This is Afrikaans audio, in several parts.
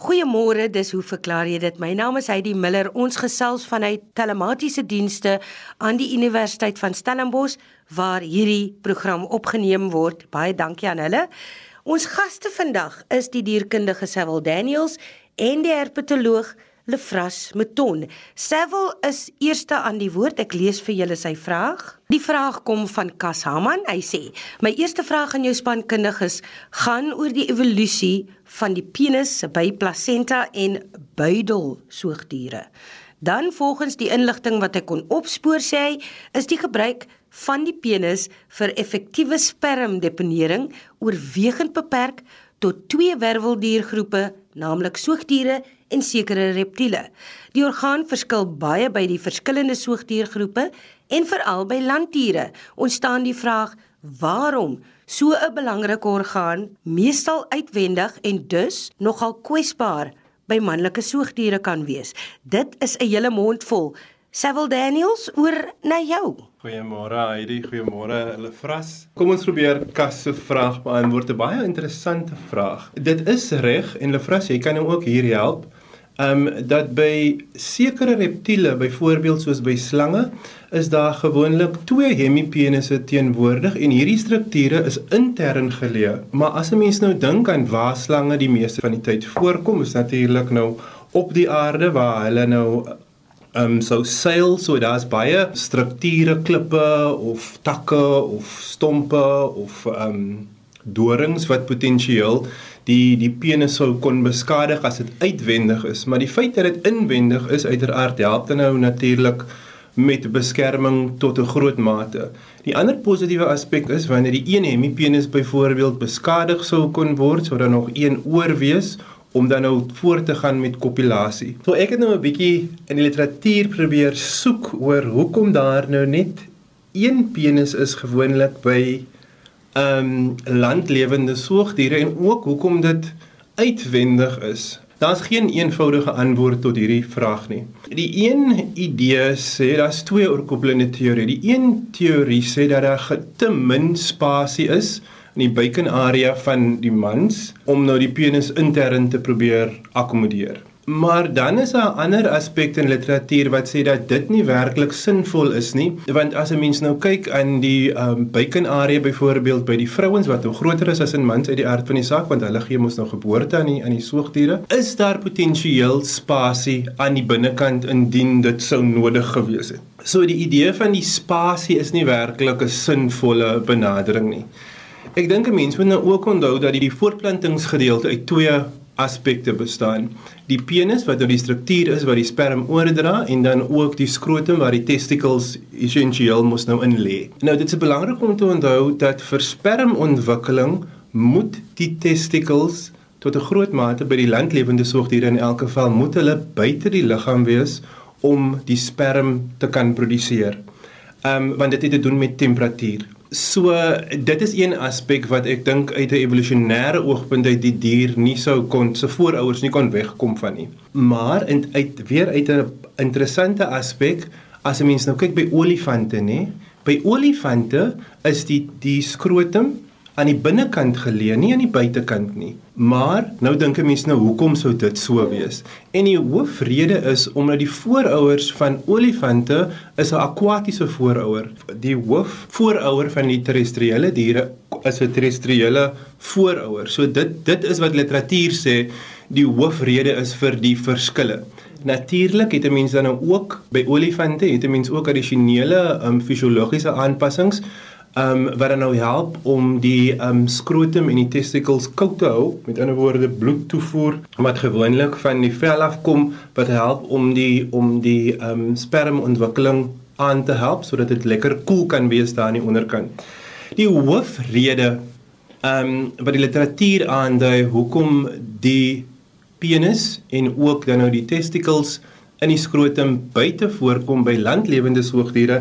Goeiemôre, dis hoe verklaar jy dit? My naam is Heidi Miller. Ons gesels vanuit telematiese dienste aan die Universiteit van Stellenbosch waar hierdie program opgeneem word. Baie dankie aan hulle. Ons gaste vandag is die dierkundige Sewil Daniels en die herpetoloog Lefras Meton. Sewil is eerste aan die woord. Ek lees vir julle sy vraag. Die vraag kom van Kas Haman. Hy sê: "My eerste vraag aan jou spankundiges gaan oor die evolusie van die penis by plasenta en buidel soogdiere." Dan volgens die inligting wat ek kon opspoor sê hy, is die gebruik van die penis vir effektiewe spermdeponering oorwegend beperk tot twee werweldiergroepe, naamlik soogdiere en sekere reptiele. Die orgaan verskil baie by die verskillende soogdiergroepe en veral by landdiere. Ontstaan die vraag waarom so 'n belangrike orgaan meestal uitwendig en dus nogal kwesbaar by manlike soogdiere kan wees. Dit is 'n hele mond vol. Sewil Daniels oor na jou. Goeiemôre Heidi, goeiemôre Lefras. Kom ons probeer Kas se vraag beantwoord. 'n Baie interessante vraag. Dit is reg en Lefras, jy kan hom ook hier help um dat by sekere reptiele, byvoorbeeld soos by slange, is daar gewoonlik twee hemipenisse teenwoordig en hierdie strukture is intern geleë. Maar as 'n mens nou dink aan waar slange die meeste van die tyd voorkom, is natuurlik nou op die aarde waar hulle nou um so seil, so daar's baie strukture, klippe of takke of stompe of um dorings wat potensieel die die penis sou kon beskadig as dit uitwendig is, maar die feit dat dit inwendig is uiteraard help dan nou natuurlik met beskerming tot 'n groot mate. Die ander positiewe aspek is wanneer die een hemipenis byvoorbeeld beskadig sou kon word, sou daar nog een oor wees om dan nou voort te gaan met kopulasie. So ek het nou 'n bietjie in die literatuur probeer soek oor hoekom daar nou net een penis is gewoonlik by ehm um, landlewende soogdiere en ook hoekom dit uitwendig is. Daar's geen eenvoudige antwoord tot hierdie vraag nie. Die een idee sê daar's twee oorkoepelende teorieë. Die een teorie sê dat daar te min spasie is in die buikenarea van die mans om nou die penis intern te probeer akkommodeer. Maar dan is daar 'n ander aspek in literatuur wat sê dat dit nie werklik sinvol is nie, want as 'n mens nou kyk aan die um, buikenarea byvoorbeeld by die vrouens wat nou groter is as in mans uit die aard van die saak want hulle gee mos nou geboorte aan die aan die soogdiere, is daar potensieel spasie aan die binnekant indien dit sou nodig gewees het. So die idee van die spasie is nie werklik 'n sinvolle benadering nie. Ek dink 'n mens moet nou ook onthou dat die voortplantingsgedeelte uit twee aspekte bestaan. Die penis wat nou die struktuur is wat die sperm oordra en dan ook die skrotum waar die testicles essensieel mos nou in lê. Nou dit is belangrik om te onthou dat vir spermontwikkeling moet die testicles tot 'n groot mate by die landlewende soogdiere in elk geval moet hulle buite die liggaam wees om die sperm te kan produseer. Ehm um, want dit het te doen met temperatuur. So dit is een aspek wat ek dink uit 'n evolusionêre oogpunt uit die dier nie sou kon se voorouers nie kon wegkom van nie. Maar in uit weer uit 'n interessante aspek as 'n mens nou kyk by olifante nê, by olifante is die die skrotum aan die binnekant geleë, nie aan die buitekant nie. Maar nou dink 'n mens nou hoekom sou dit so wees? En die hoofrede is omdat die voorouers van olifante is 'n akwatiese voorouer. Die hoof voorouer van die terrestriële diere is 'n terrestriële voorouer. So dit dit is wat literatuur sê die hoofrede is vir die verskille. Natuurlik het 'n mens dan nou ook by olifante het 'n mens ook addisionele um, fisiologiese aanpassings um wat dan nou help om die um skrotum en die testicles koud te hou met ander woorde bloed toevoer wat gewoonlik van die vel af kom wat help om die om die um spermontwikkeling aan te help sodat dit lekker koel cool kan wees daar aan die onderkant. Die hoofrede um wat die literatuur aandui hoekom die penis en ook dan nou die testicles in die skrotum buite voorkom by landlewende soogdiere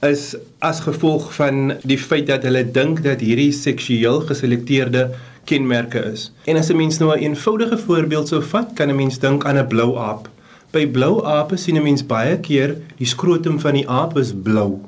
is as gevolg van die feit dat hulle dink dat hierdie seksueel geselekteerde kenmerke is. En as 'n mens nou 'n eenvoudige voorbeeld sou vat, kan 'n mens dink aan 'n blou aap. By blou ape sien 'n mens baie keer die skrotum van die aap is blou.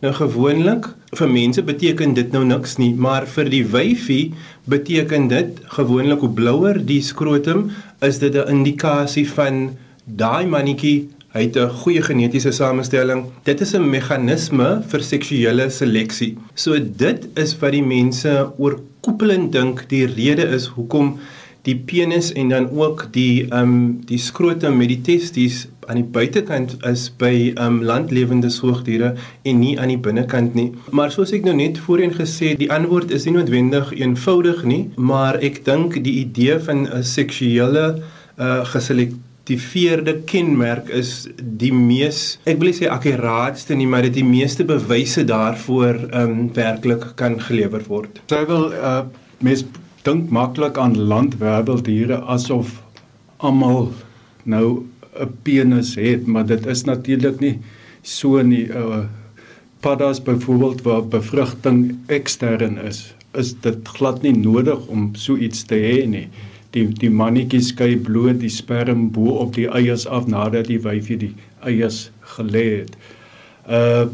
Nou gewoonlik vir mense beteken dit nou niks nie, maar vir die wyfie beteken dit gewoonlik hoe blouer die skrotum is dit 'n indikasie van daai mannetjie Hy het 'n goeie genetiese samestelling. Dit is 'n meganisme vir seksuele seleksie. So dit is wat die mense oorkoepelend dink die rede is hoekom die penis en dan ook die ehm um, die skrotum met die testis aan die buitekant is by ehm um, landlewende soogdiere en nie aan die binnekant nie. Maar soos ek nou net voorheen gesê, die antwoord is nie noodwendig eenvoudig nie, maar ek dink die idee van 'n seksuele uh geselekteerde geïdentifiseerde kenmerk is die mees ek wil sê akkuraatste nie maar dit die meeste bewyse daarvoor ehm um, werklik kan gelewer word. Sy wil uh mes dink maklik aan landwerweldiere asof almal nou 'n penis het, maar dit is natuurlik nie so nie. Uh paddas byvoorbeeld waar bevrugting ekstern is, is dit glad nie nodig om so iets te hê nie die die mannetjie skei bloot die sperm bo op die eiers af nadat die wyfie die eiers gelê het. Uh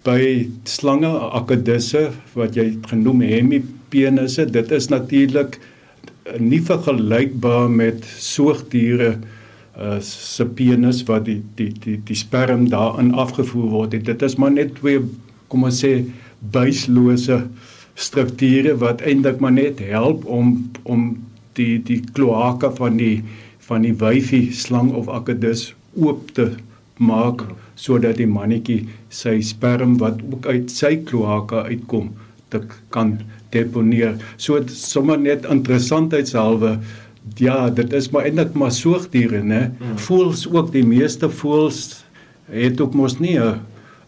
by slange akedisse wat jy genoem hemipenisse, dit is natuurlik nie vergelykbaar met soogdiere uh se penis wat die die die die sperm daarin afgevoer word. Dit is maar net twee kom ons sê buislose strukture wat eintlik maar net help om om die die kloaka van die van die wyfie slang of akedus oop te maak sodat die mannetjie sy sperm wat ook uit sy kloaka uitkom te kan deponeer. So sommer net interessantheidshalwe ja, dit is maar eintlik maar soogdiere, né? Hmm. Voëls ook die meeste voëls het ook mos nie 'n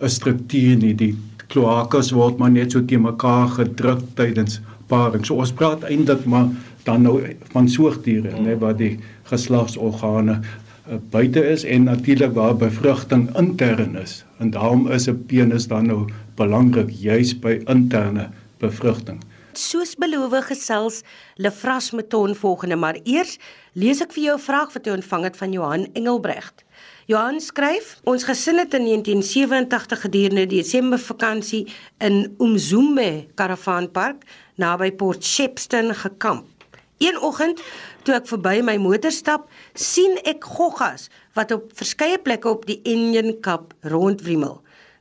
'n struktuur nie. Die kloakas word maar net so te mekaar gedruk tydens paring. So ons praat eintlik maar dan nou van soogdiere mm. nê waar die geslagsorgane uh, buite is en natuurlik waar bevrugting intern is en daarom is 'n penis dan nou belangrik juis by interne bevrugting. Soos beloof gesels Lefras Meton volgende maar eers lees ek vir jou 'n vraag wat jy ontvang het van Johan Engelbregt. Johan skryf: Ons gesin het in 1987 gedurende die Desember vakansie in Umzumbe Karavanpark naby Port Shepstone gekamp. Een oggend toe ek verby my motor stap, sien ek goggas wat op verskeie plekke op die Indian Kap rondwrimmel.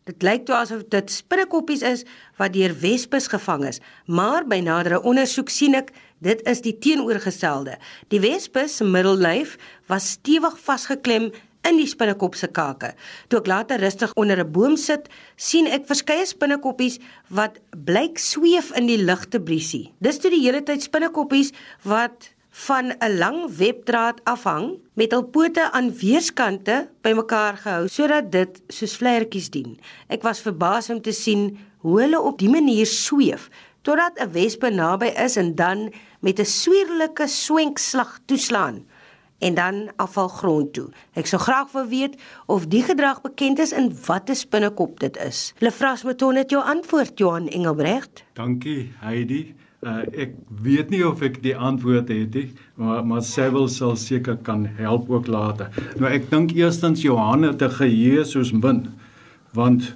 Dit lyk toe asof dit spinnekoppies is wat deur wespes gevang is, maar by nadere ondersoek sien ek dit is die teenoorgestelde. Die wespes se middellyf was stewig vasgeklem in die spinnekop se kake. Toe ek later rustig onder 'n boom sit, sien ek verskeie spinnekoppies wat blyk sweef in die ligte briesie. Dis toe die hele tyd spinnekoppies wat van 'n lang webdraad afhang met hul pote aan weerskante bymekaar gehou sodat dit soos vlekkies dien. Ek was verbaas om te sien hoe hulle op die manier sweef totdat 'n wespe naby is en dan met 'n swierlike swenkslag toeslaan en dan afval grond toe. Ek sou graag wil weet of die gedrag bekend is en wat 'n spinnekop dit is. Lefras Meton het jou antwoord Johan Engelbrecht. Dankie Heidi. Uh, ek weet nie of ek die antwoord het nie, maar maar Sewil sal seker kan help ook later. Nou ek dink eerstens Johan het 'n geheue soos min want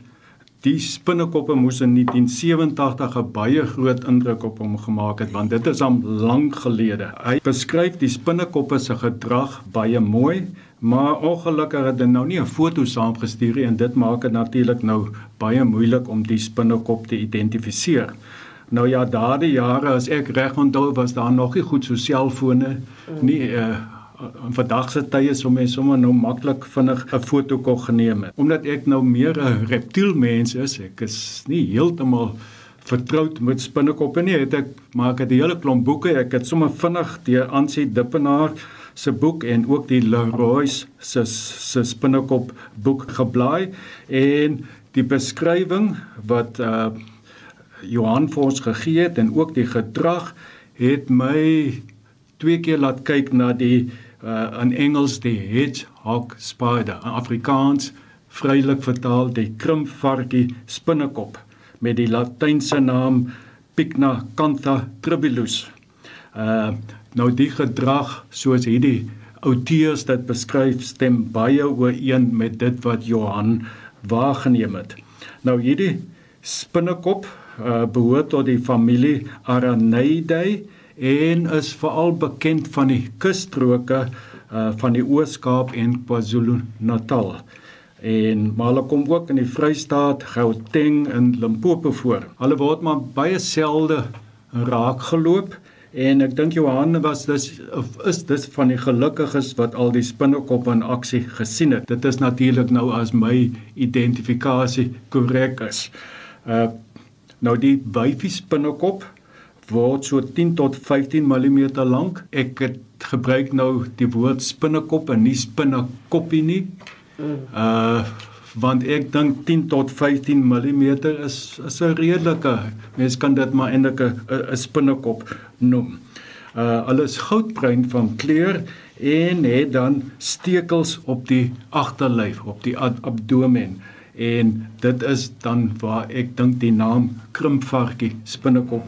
Die spinnekoppe moes in 1987 'n baie groot indruk op hom gemaak het want dit is al lank gelede. Hy beskryf die spinnekoppe se gedrag baie mooi, maar ongelukkig het hy nou nie 'n foto saamgestuur nie en dit maak dit natuurlik nou baie moeilik om die spinnekop te identifiseer. Nou ja, daardie jare as ek reg onthou was daar nog nie goed so selfone nie uh, in vandag se tye sou mens sommer nou maklik vinnig 'n foto kon geneem het. Omdat ek nou meer 'n reptielmens is, ek is nie heeltemal vertroud met spinnekoppe nie, het ek maar ek het 'n hele klomp boeke, ek het sommer vinnig deur Ansie Dippenaar se boek en ook die Leroy se se spinnekop boek geblaai en die beskrywing wat uh Johan vir ons gegee het en ook die gedrag het my twee keer laat kyk na die uh, in Engels die hedgehog spider, in Afrikaans vrylik vertaal die krimpvarkie spinnekop met die latynse naam Pycna cantha tribulus. Uh nou die gedrag soos hierdie outeurs dit beskryf stem baie ooreen met dit wat Johan waargeneem het. Nou hierdie spinnekop uh behoort tot die familie Araneidae en is veral bekend van die kusstroke uh van die Oos-Kaap en KwaZulu-Natal. En maar hulle kom ook in die Vrystaat, Gauteng en Limpopo voor. Hulle word maar baie selde raak geloop en ek dink Johan was dis of is dis van die gelukkiges wat al die spinnekop in aksie gesien het. Dit is natuurlik nou as my identifikasie korrek is. Uh nou die wyfie spinnekop word so 10 tot 15 mm lank. Ek het gebruik nou die woord spinnekop en nie spinnekoppie nie. Uh want ek dink 10 tot 15 mm is is 'n redelike. Mens kan dit maar eintlik 'n spinnekop noem. Uh hulle is goudbruin van kleur en het dan stekels op die agterlyf, op die abdomen en dit is dan waar ek dink die naam krimpvarkie spinnekop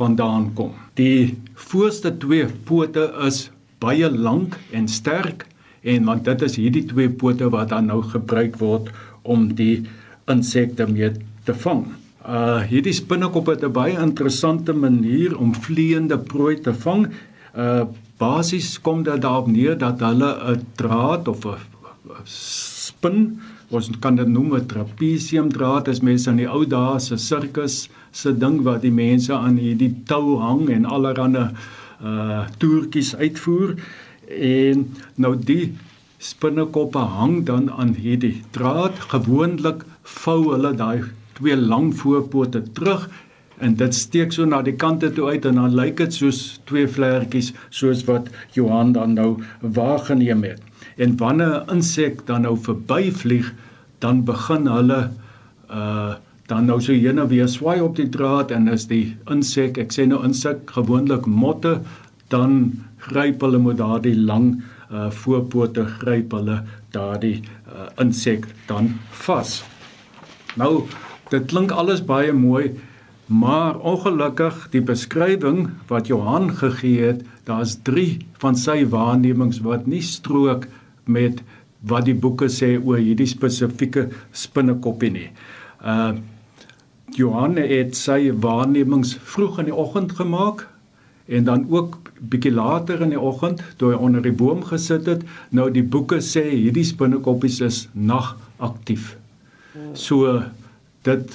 vandaan kom. Die voorste twee pote is baie lank en sterk en want dit is hierdie twee pote wat dan nou gebruik word om die insekte mee te vang. Uh hierdie spinnekop het 'n baie interessante manier om vleiende prooi te vang. Uh basies kom dit daarop neer dat hulle 'n draad of 'n spin ons kan dit noem 'n trapesium draad as mense in die ou dae se sirkus se ding wat die mense aan hierdie tou hang en allerlei uh toertjies uitvoer en nou die spinnekoppe hang dan aan hierdie draad. Gewoonlik vou hulle daai twee lang voorpote terug en dit steek so na die kante toe uit en dan lyk dit soos twee vlekkies soos wat Johan dan nou waargeneem het en wanneer 'n insek dan nou verbyvlieg dan begin hulle uh dan nou so heen en weer swaai op die draad en as die insek, ek sê nou insek gewoonlik motte, dan gryp hulle met daardie lang uh voorpote gryp hulle daardie uh, insek dan vas. Nou dit klink alles baie mooi, maar ongelukkig die beskrywing wat Johan gegee het, daar's 3 van sy waarnemings wat nie strook met wat die boeke sê oor hierdie spesifieke spinnekoppie nie. Uh Johanne het sy waarnemings vroeg in die oggend gemaak en dan ook bietjie later in die oggend toe hy onder die boom gesit het. Nou die boeke sê hierdie spinnekoppies is nagaktief. So dit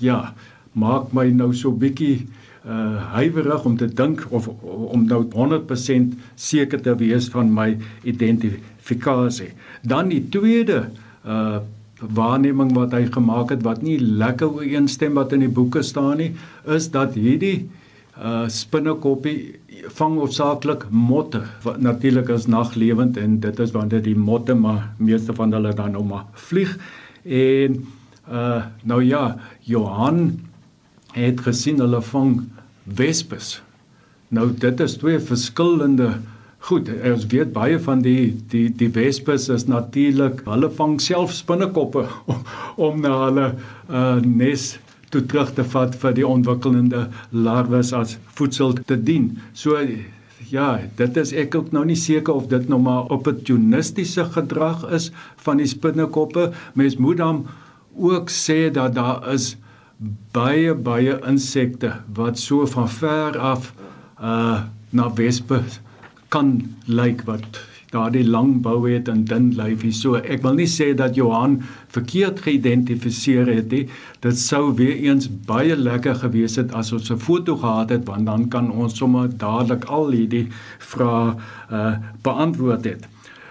ja, maak my nou so bietjie uh huiwerig om te dink of om nou 100% seker te wees van my identifikasie. Dan die tweede uh waarneming wat hy gemaak het wat nie lekker ooreenstem wat in die boeke staan nie, is dat hierdie uh spinnekoppie vang hoofsaaklik motte wat natuurlik is naglewend en dit is wanneer die motte maar meeste van hulle dan nou maar vlieg en uh nou ja Johan het gesien hulle vang wespes nou dit is twee verskillende Goed, ons weet baie van die die die wespes is natuurlik, hulle vang self spinnekoppe om, om na hulle uh, nes toe terug te vat vir die ontwikkelende larwes as voedsel te dien. So ja, dit is ek ook nou nie seker of dit nou maar opportunistiese gedrag is van die spinnekoppe. Mens moet dan ook sê dat daar is baie baie insekte wat so van ver af uh na wespes kan lyk wat daardie lang bou het en dun lyfie. So ek wil nie sê dat Johan verkeerd geïdentifiseer het nie. Dit sou weer eens baie lekker gewees het as ons 'n foto gehad het want dan kan ons sommer dadelik al hierdie vrae uh, beantwoord het.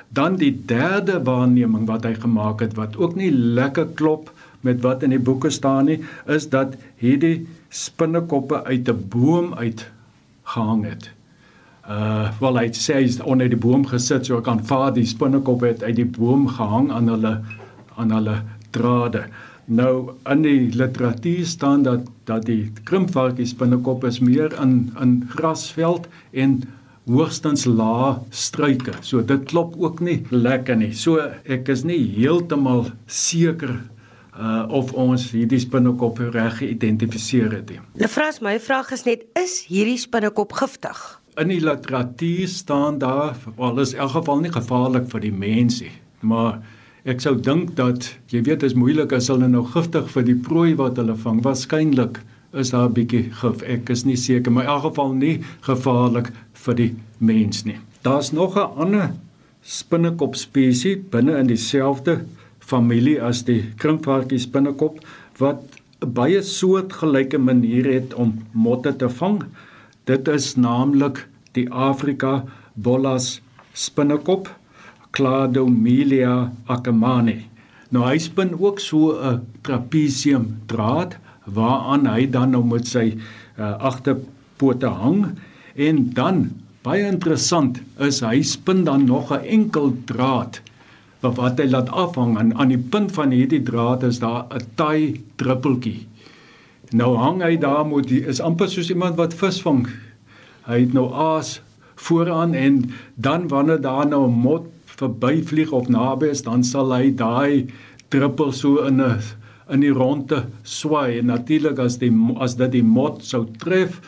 Dan die derde waarneming wat hy gemaak het wat ook nie lekker klop met wat in die boeke staan nie, is dat hierdie spinnekoppe uit 'n boom uit gehang het uh wel hy sê hy's onder die boom gesit so kan vaar die spinnekop het uit die boom gehang aan hulle aan hulle drade. Nou in die literatuur staan dat dat die krimpvarkie spinnekop is meer in in grasveld en hoogstens lae struike. So dit klop ook nie lekker nie. So ek is nie heeltemal seker uh of ons hierdie spinnekop reg geïdentifiseer het nie. Lefras, my vraag is net is hierdie spinnekop giftig? in die literatuur staan daar al is in elk geval nie gevaarlik vir die mensie maar ek sou dink dat jy weet is moeilik as hulle nou giftig vir die prooi wat hulle vang waarskynlik is daar 'n bietjie gif. Ek is nie seker, maar in elk geval nie gevaarlik vir die mens nie. Daar's nog 'n ander spinnekop spesies binne in dieselfde familie as die krinkvarkie spinnekop wat baie soortgelyke manier het om motte te vang. Dit is naamlik die Afrika bollas spinnekop Cladomelia ackermani. Nou hy spin ook so 'n trapesium draad waaraan hy dan nou met sy uh, agterpote hang en dan baie interessant is hy spin dan nog 'n enkel draad wat hy laat afhang en aan die punt van hierdie draad is daar 'n taai druppeltjie. Nou hang hy daar moet die is amper soos iemand wat vis vang. Hy het nou aas vooraan en dan wanneer daar nou 'n mot verbyvlieg of naby is, dan sal hy daai druppel so in 'n in die ronde swaai en natuurlik as die as dit die mot sou tref,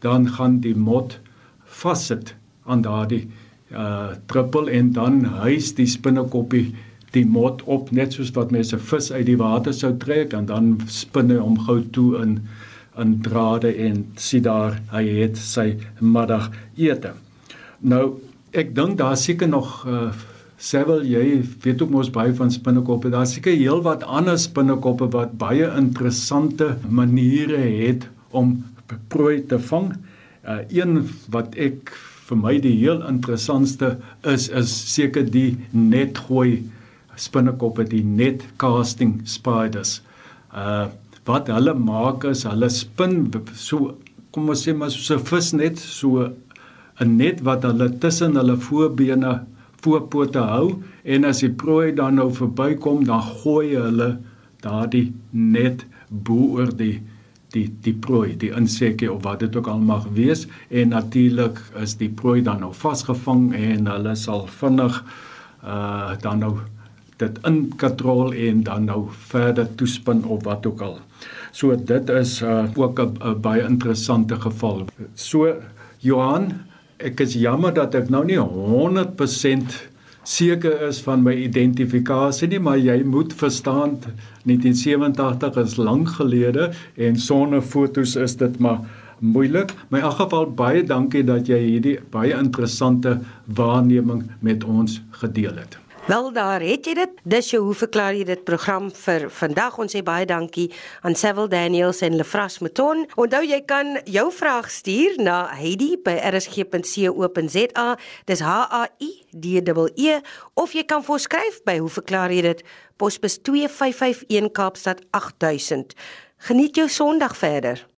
dan gaan die mot vassit aan daardie uh druppel en dan huis die spinnekoppie die mot op net soos wat mense vis uit die water sou trek en dan spinne hom gou toe in in drade en sien daar hy het sy middagete. Nou ek dink daar seker nog uh Sevel, jy weet ook mos baie van spinnekoppe. Daar seker heelwat ander spinnekoppe wat baie interessante maniere het om prooi te vang. Uh een wat ek vir my die heel interessantste is is seker die netgooi spinnekoppe, die net casting spiders. Uh wat hulle maak is hulle spin so kom ons sê maar so 'n visnet, so 'n net wat hulle tussen hulle voorbene voorpote hou en as die prooi dan nou verbykom dan gooi hulle daardie net bo oor die die die prooi die insekkie of wat dit ook al mag wees en natuurlik is die prooi dan nou vasgevang en hulle sal vinnig uh dan nou dit in katrol en dan nou verder toespin of wat ook al. So dit is uh ook 'n baie interessante geval. So Johan, ek is jammer dat ek nou nie 100% seker is van my identifikasie nie, maar jy moet verstaan 1987 is lank gelede en sonder fotos is dit maar moeilik. My in elk geval baie dankie dat jy hierdie baie interessante waarneming met ons gedeel het. Wel daar het jy dit. Dis jou hoe verklaar jy dit program vir vandag. Ons sê baie dankie aan Sewil Daniels en Lefras Mouton. Onthou jy kan jou vraag stuur na heidi@rsg.co.za. Dis H A I D E E of jy kan vir skryf by hoe verklaar jy dit posbus 2551 Kaapstad 8000. Geniet jou Sondag verder.